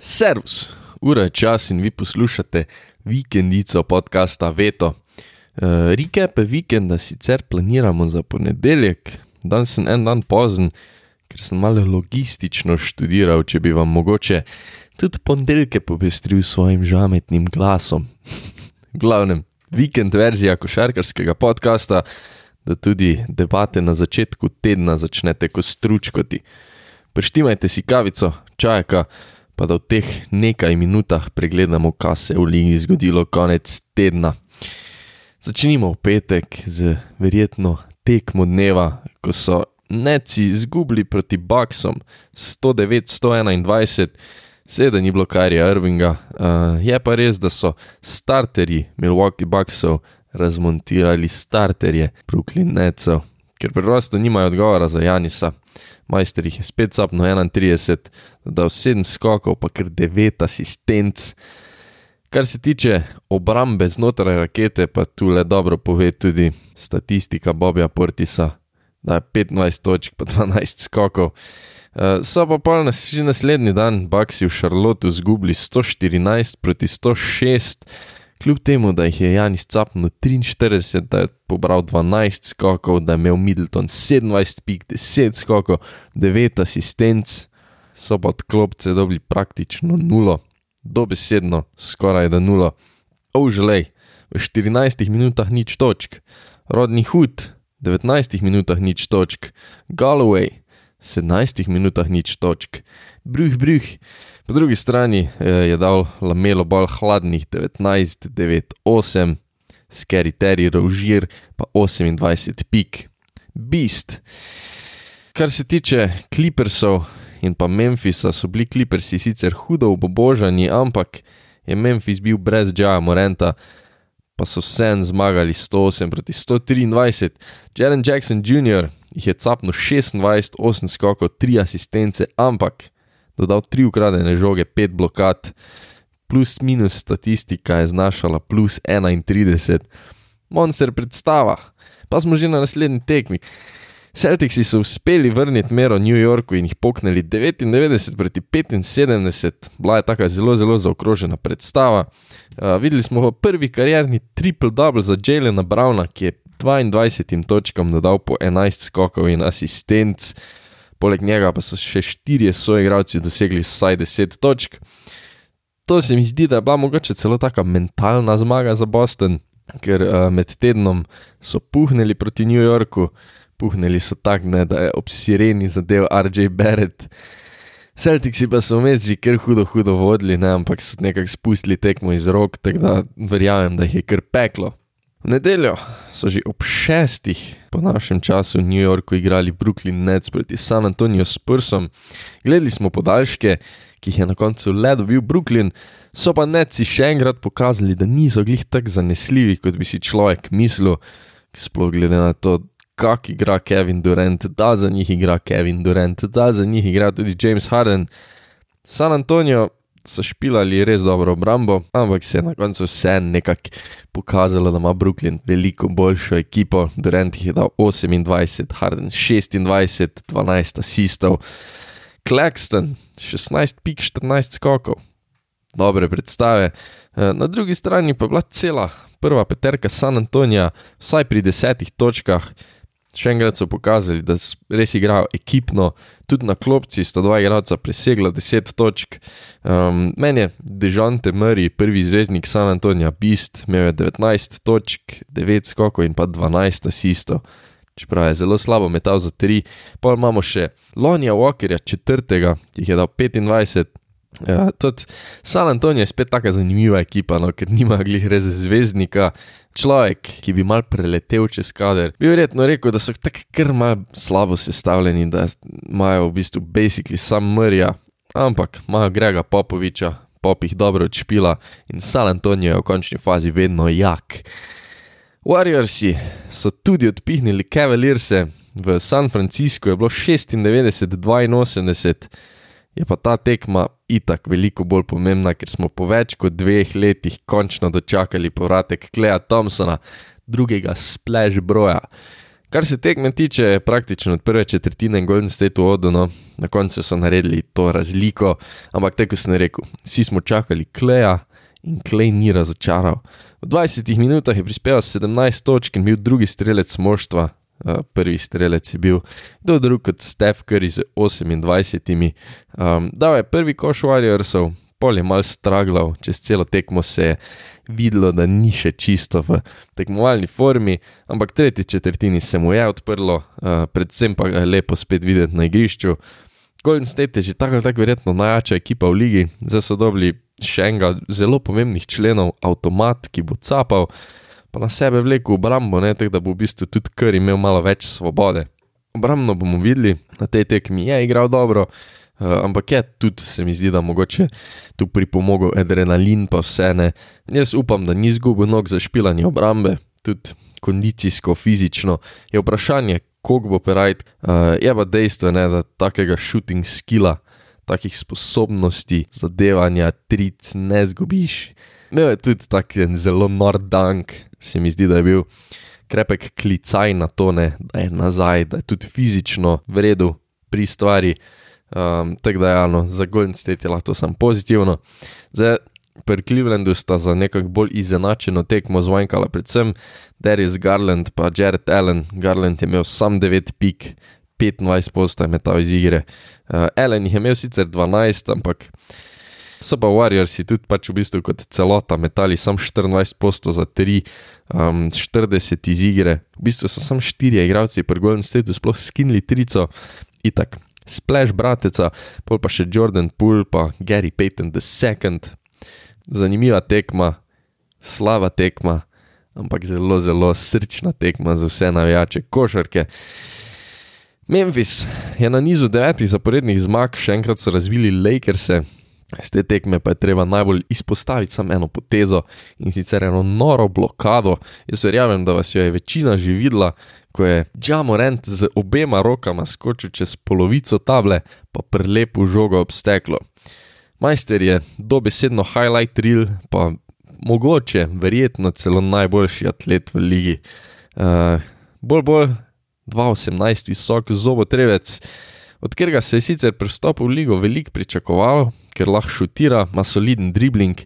Servus, ura je čas in vi poslušate vikendico podcasta Veto. Uh, Rike pa vikenda sicer planiramo za ponedeljek, dan sem en dan pozen, ker sem malo logistično študiral, če bi vam mogoče tudi ponedeljke popestril s svojim žametnim glasom. v glavnem, vikend verzija košarkarskega podcasta, da tudi debate na začetku tedna začnete kot stručkoti. Preštimajte si kavico, čajka pa da v teh nekaj minutah pregledamo, kaj se je v Ligi zgodilo konec tedna. Začnimo v petek z verjetno tekmo dneva, ko so neci izgubili proti Baksom 109-121, sedaj ni bilo Karija Irvinga, uh, je pa res, da so starterji Milwaukee Bucksov razmontirali starterje Brooklyn Necov, ker preprosto nimajo odgovora za Janisa majster jih je spet zapno 31, da v 7 skokov, pa kar 9 asistenc. Kar se tiče obrambe znotraj rakete, pa tu le dobro pove tudi statistika Bobja Portisa, da je 15 točk, pa 12 skokov. Uh, so pa pa nas že naslednji dan, Baksi v Šarlotu, zgubili 114 proti 106 kljub temu, da jih je Janis capnil 43, da je pobral 12 skokov, da je imel Middleton 27 pik, 10 skokov, 9 asistenc, so pa od klopce dobili praktično nulo, dobesedno skoraj da nulo. Ovželej, v 14 minutah nič točk, rodni hud, 19 minutah nič točk, Galloway, 17 minutah nič točk, bruh, bruh. Po drugi strani eh, je dal lamelo bolj hladnih 19, 9, 8, Scary Terry, Rožir pa 28 pik. Beast. Kar se tiče Clippersov in pa Memphisa, so bili Clippersi sicer hudo obožani, ampak je Memphis bil brez Džaja Morenta, pa so sen zmagali 108 proti 123. Jaren Jackson Jr. jih je capnil 26, 8 skokov, 3 asistence, ampak dodal tri ukradene žoge, pet blokad, plus minus statistika je znašala plus 31, monster predstava, pa smo že na naslednji tekmi. Celticsi so uspeli vrniti mero New Yorku in jih poknili 99 proti 75, bila je taka zelo, zelo zaokrožena predstava. Uh, videli smo prvi karjerni triple-double za Jelena Browna, ki je 22 točkam dodal po 11 skokov in asistenc. Poleg njega pa so še štirje soigravci dosegli vsaj 10 točk. To se mi zdi, da je bila mogoče celo taka mentalna zmaga za Boston, ker uh, med tednom so puhnili proti New Yorku, puhnili so tako, da je ob sireni zadev RJ Barrett. Celtics pa so vmes že kar hudo, hudo vodili, ne, ampak so nekako spustili tekmo iz rok, tako da verjamem, da jih je kar peklo. V nedeljo so že ob šestih po našem času v New Yorku igrali Brooklyn Nets proti San Antonio Spursom. Gledali smo podaljške, ki jih je na koncu le dobil Brooklyn, so pa Netsi še enkrat pokazali, da niso glih tako zanesljivi, kot bi si človek mislil, sploh glede na to, kak igra Kevin Durant, da za njih igra Kevin Durant, da za njih igra tudi James Harden. San Antonio so špilali res dobro obrambo, ampak se je na koncu vse nekako pokazalo, da ima Brooklyn veliko boljšo ekipo. Durant jih je dal 28, Harden 26, 12 asistov, Claxton 16, pik 14 skokov. Dobre predstave. Eh, na drugi strani pa je bila cela prva peterka San Antonija, vsaj pri desetih točkah. Še enkrat so pokazali, da res igrajo ekipno, tudi na klopci sta dva igralca presegla 10 točk. Um, meni je Dežante Murray, prvi zvezdnik San Antonija, Beast, imel je 19 točk, 9 skokov in pa 12 asistov. Čeprav je zelo slabo metal za 3, pa imamo še Lonija Walkerja, četrtega, ki jih je dal 25. Ja, tudi San Antonijo je spet tako zanimiva ekipa, no, ker nima glih res zvezdnika. Človek, ki bi mal preletel čez kader, bi verjetno rekel, da so tako kar mal slabo sestavljeni, da imajo v bistvu basically sam mrja, ampak imajo Grega Popoviča, pop jih dobro odšpila in San Antonijo je v končni fazi vedno jak. Warriorsi so tudi odpihnili Cavalierse, v San Franciscu je bilo 96-82 je pa ta tekma itak veliko bolj pomembna, ker smo po več kot dveh letih končno dočakali povratek Kleja Thompsona, drugega splash broja. Kar se tekme tiče, je praktično od prve četrtine Golden State vodeno, na koncu so naredili to razliko, ampak tako sem rekel, vsi smo čakali Kleja in Klej ni razočaral. V 20 minutah je prispeval 17 točk in bil drugi strelec moštva, uh, prvi strelec je bil, kdo drug kot Steph Curry z 28. Um, dal je prvi koš Warriorsov, pol je mal straglal, čez celo tekmo se je videlo, da ni še čisto v tekmovalni formi, ampak tretji četrtini se mu je odprlo, uh, predvsem pa je lepo spet videti na igrišču. Golden State je že tako ali tako verjetno najjača ekipa v ligi, zdaj so dobili še enega zelo pomembnih členov, avtomat, ki bo capal, pa na sebe vlekel obrambo, ne tako da bo v bistvu tudi kar imel malo več svobode. Obrambno bomo videli, na tej tekmi je igral dobro, uh, ampak je tudi se mi zdi, da mogoče tu pripomogel adrenalin, pa vse ne. Jaz upam, da ni izgubil nog za špilanje obrambe, tudi kondicijsko, fizično. Je vprašanje, koliko bo perajt, uh, je pa dejstvo, ne, da takega shooting skilla takih sposobnosti zadevanja, tric ne zgubiš. Imel je tudi tako zelo nord dank, se mi zdi, da je bil krepek klicaj na to, ne, da je nazaj, da je tudi fizično v redu pri stvari. Um, tako da je eno, za Golden State je lahko samo pozitivno. Zdaj, pri Clevelandu sta za nekako bolj izenačeno tekmo zvanjkala, predvsem Darius Garland in Jared Allen. Garland je imel sam 9 pik, 25 posta je metal iz igre. Uh, Allen jih je imel sicer 12, ampak so pa Warriorsi tudi pač v bistvu kot celota metali sam 24 posta za 3, um, 40 iz igre. V bistvu so samo 4 igralci pri Golden Stateu sploh skinili trico, itak. Splash brateca, pol pa še Jordan Poole, pa Gary Payton II. Zanimiva tekma, slaba tekma, ampak zelo, zelo srčna tekma za vse navijače košarke. Memphis je na nizu devetih zaporednih zmag, še enkrat so razvili Lakers, z te tekme pa je treba najbolj izpostaviti samo eno potezo in sicer eno noro blokado. Jaz verjamem, da vas jo je večina že videla, ko je Džamorent z obema rokama skočil čez polovico table, pa prelepo žogo ob steklo. Majster je dobesedno highlight reel, pa mogoče, verjetno celo najboljši atlet v ligi. Uh, bolj bolj 2018 visok zobotrevec, od katerega se je sicer pri vstopu v ligo veliko pričakovalo, ker lahko šutira, ima soliden dribbling,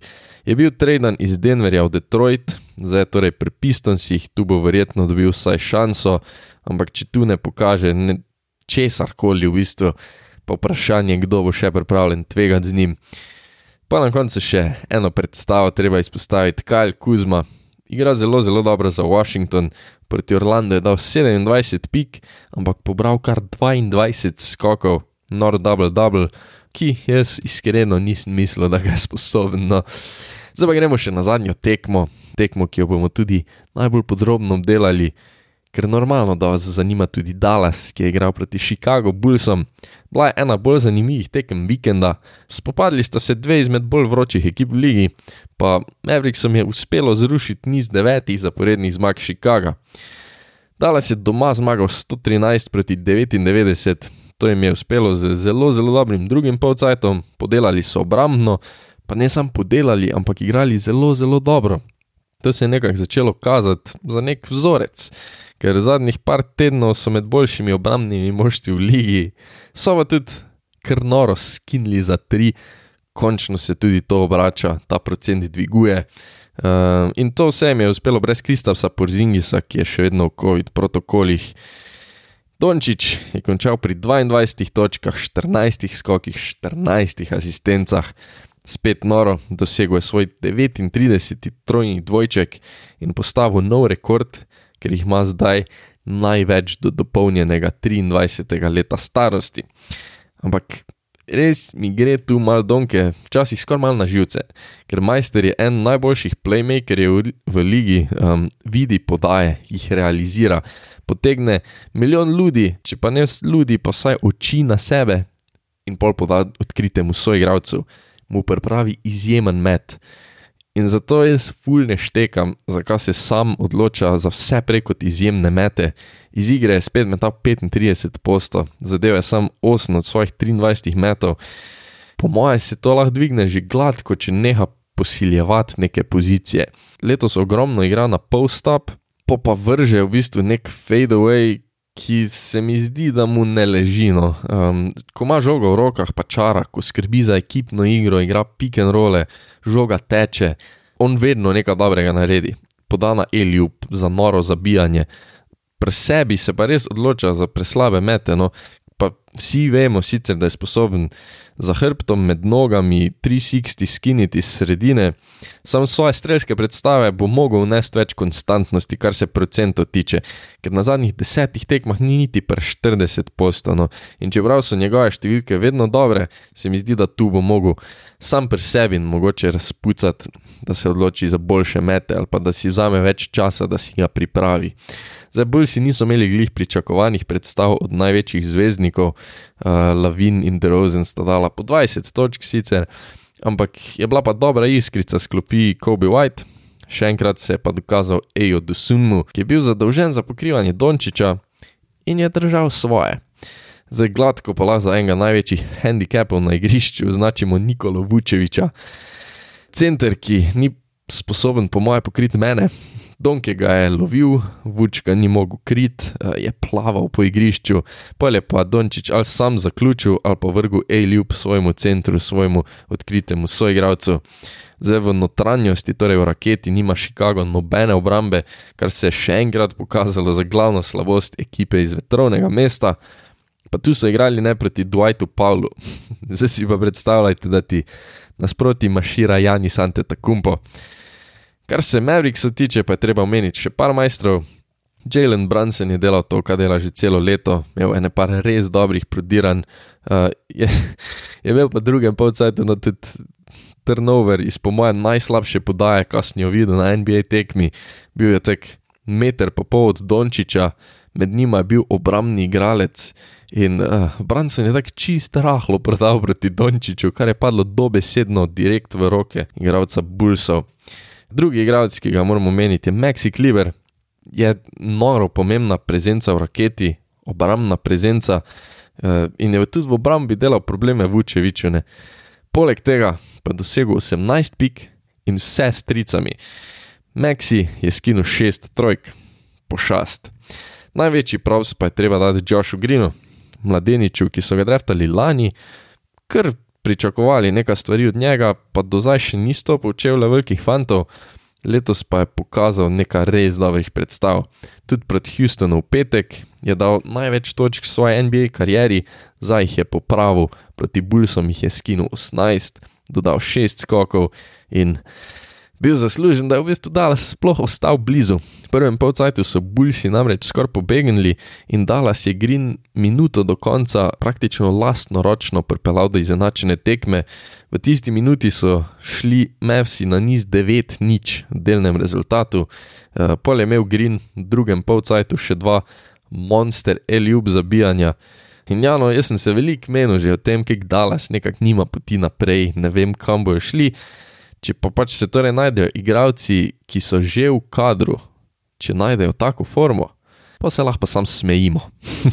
je bil traden iz Denverja v Detroit, zdaj torej pri Pistonsih, tu bo verjetno dobil vsaj šanso, ampak če tu ne pokaže česar koli v bistvu, pa vprašanje, kdo bo še pripravljen tvegati z njim. Pa na koncu še eno predstavo treba izpostaviti, Kajl Kuzma. Igra zelo, zelo dobro za Washington, proti Orlandu je dal 27 pik, ampak pobral kar 22 skokov, nor double double, ki jaz iskreno nisem mislil, da ga je sposoben. No. Zdaj pa gremo še na zadnjo tekmo, tekmo, ki jo bomo tudi najbolj podrobno obdelali, ker normalno, da vas zanima tudi Dallas, ki je igral proti Chicago Bullsom. Bila je ena bolj zanimivih tekem vikenda, spopadli sta se dve izmed bolj vročih ekip v ligi, pa Maverickom je uspelo zrušiti niz devetih zaporednih zmag Chicaga. Dallas je doma zmagal 113 proti 99, to jim je uspelo z zelo, zelo dobrim drugim polcajtom, podelali so obrambno, pa ne samo podelali, ampak igrali zelo, zelo dobro. To se je nekako začelo kazati za nek vzorec ker zadnjih par tednov so med boljšimi obrambnimi moštvi v ligi, so pa tudi kar noro skinili za tri, končno se tudi to obrača, ta procent dviguje. Uh, in to vse mi je uspelo brez Kristapsa Porzingisa, ki je še vedno v COVID protokolih. Dončić je končal pri 22 točkah, 14 skokih, 14 asistencah, spet noro, dosegel je svoj 39. trojni dvojček in postavil nov rekord, ker jih ima zdaj največ do dopolnjenega 23. leta starosti. Ampak res mi gre tu malo donke, včasih skoraj malo na živce, ker majster je en najboljših playmakerjev v ligi, um, vidi podaje, jih realizira, potegne milijon ljudi, če pa ne ljudi, pa vsaj oči na sebe in pol poda odkritemu soigravcu, mu pripravi izjemen met. In zato jaz ful ne štekam, zakaj se sam odloča za vse preko izjemne mete. Iz igre je spet metal 35 posto, zadev je sam 8 od svojih 23 metov. Po mojem se to lahko dvigne že gladko, če neha posiljevati neke pozicije. Letos ogromno igra na post-up, pa pa vrže v bistvu nek fade away, ki se mi zdi, da mu ne leži. No. Um, ko ima žogo v rokah, pa čara, ko skrbi za ekipno igro, igra pick and roll, žoga teče, on vedno nekaj dobrega naredi. Podana Eliup za noro zabijanje. Pri sebi se pa res odloča za preslabe mete, no, pa vsi vemo sicer, da je sposoben za hrbtom med nogami 360 skiniti iz sredine, sam svoje strelske predstave bo mogel vnesti več konstantnosti, kar se procentov tiče, ker na zadnjih desetih tekmah ni niti per 40 postano in čeprav so njegove številke vedno dobre, se mi zdi, da tu bo mogel sam pri sebi in mogoče razpucati, da se odloči za boljše mete ali pa da si vzame več časa, da si ga pripravi. Zdaj, bolj si niso imeli glih pričakovanih predstav od največjih zvezdnikov, uh, Lavin in DeRozan sta dala po 20 točk sicer, ampak je bila pa dobra iskrica sklopi Kobe White. Še enkrat se je pa dokazal Ejo Dusunmu, ki je bil zadolžen za pokrivanje Dončiča in je držal svoje. Zdaj gladko pa lahko za enega največjih handicapov na igrišču označimo Nikolo Vučeviča. Center, ki ni sposoben po moje pokriti mene, Donke ga je lovil, Vučka ni mogel krit, je plaval po igrišču, pa je pa Dončić ali sam zaključil ali pa vrgel A-ljub svojemu centru, svojemu odkritemu soigravcu. Zdaj v notranjosti, torej v raketi, nima Chicago nobene obrambe, kar se je še enkrat pokazalo za glavno slabost ekipe iz vetrovnega mesta. Pa tu so igrali ne proti Dwightu Pavlu. Zdaj si pa predstavljajte, da ti nasproti mašira Janis Antetokounmpo. Kar se Mavericksu tiče, pa je treba omeniti še par majstrov. Jalen Brunson je delal to, kar dela že celo leto, imel je nekaj res dobrih prodiran, uh, je, je imel pa drugem polcajtu no tudi turnover iz po mojem najslabše podaje, kar sem jo videl na NBA tekmi. Bil je tek meter pa pol od Dončiča, med njima je bil obramni igralec in uh, Brunson je tako čist rahlo prodal proti Dončiču, kar je padlo dobesedno direkt v roke igralca Bullsov. Drugi igralec, ki ga moramo omeniti, je Maxi Kliver, je noro pomembna prezenca v raketi, obrambna prezenca uh, in je tudi v obrambi delal probleme Vučeviču. Ne. Poleg tega pa je dosegel 18 pik in vse s tricami. Maxi je skinil 6 trojk, pošast. Največji pravs pa je treba dati Joshu Greenu, mladeniču, ki so ga dreftali lani, kar pričakovali nekaj stvari od njega, pa do zdaj še ni stopil čevlja velikih fantov, letos pa je pokazal nekaj res dobrih predstav. Tudi proti Houstonu v petek je dal največ točk v svoji NBA karieri, zdaj jih je popravil, proti Bullsom jih je skinil 18, dodal 6 skokov in bil zaslužen, da je v bistvu Dallas sploh ostal blizu. V prvem polcajtu so Bullsi namreč skoraj pobegnili in Dallas je Green minuto do konca praktično lastno ročno pripeljal do izenačene tekme. V tisti minuti so šli Mavsi na niz 9-0 v delnem rezultatu, uh, pol je imel Green v drugem polcajtu še dva monster Eliub zabijanja. In ja, no, jaz sem se veliko menil že o tem, kako Dallas nekako nima poti naprej, ne vem, kam bojo šli. Če pa pač se torej najdejo igralci, ki so že v kadru, če najdejo tako formo, pa se lahko sam smejimo.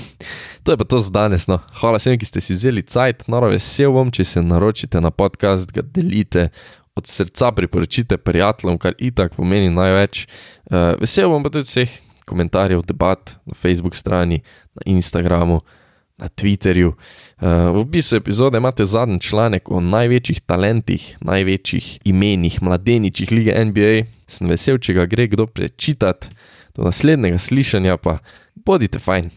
to je pa to za danes. No. Hvala vsem, ki ste si vzeli cajt, noro vesel bom, če se naročite na podcast, ga delite, od srca priporočite prijateljem, kar itak pomeni največ. Uh, vesel bom pa tudi vseh komentarjev, debat na Facebook strani, na Instagramu na Twitterju. Uh, v bistvu epizode imate zadnji članek o največjih talentih, največjih imenih, mladeničih lige NBA. Sem vesel, če ga gre kdo prečitati. Do naslednjega slišanja pa bodite fajn.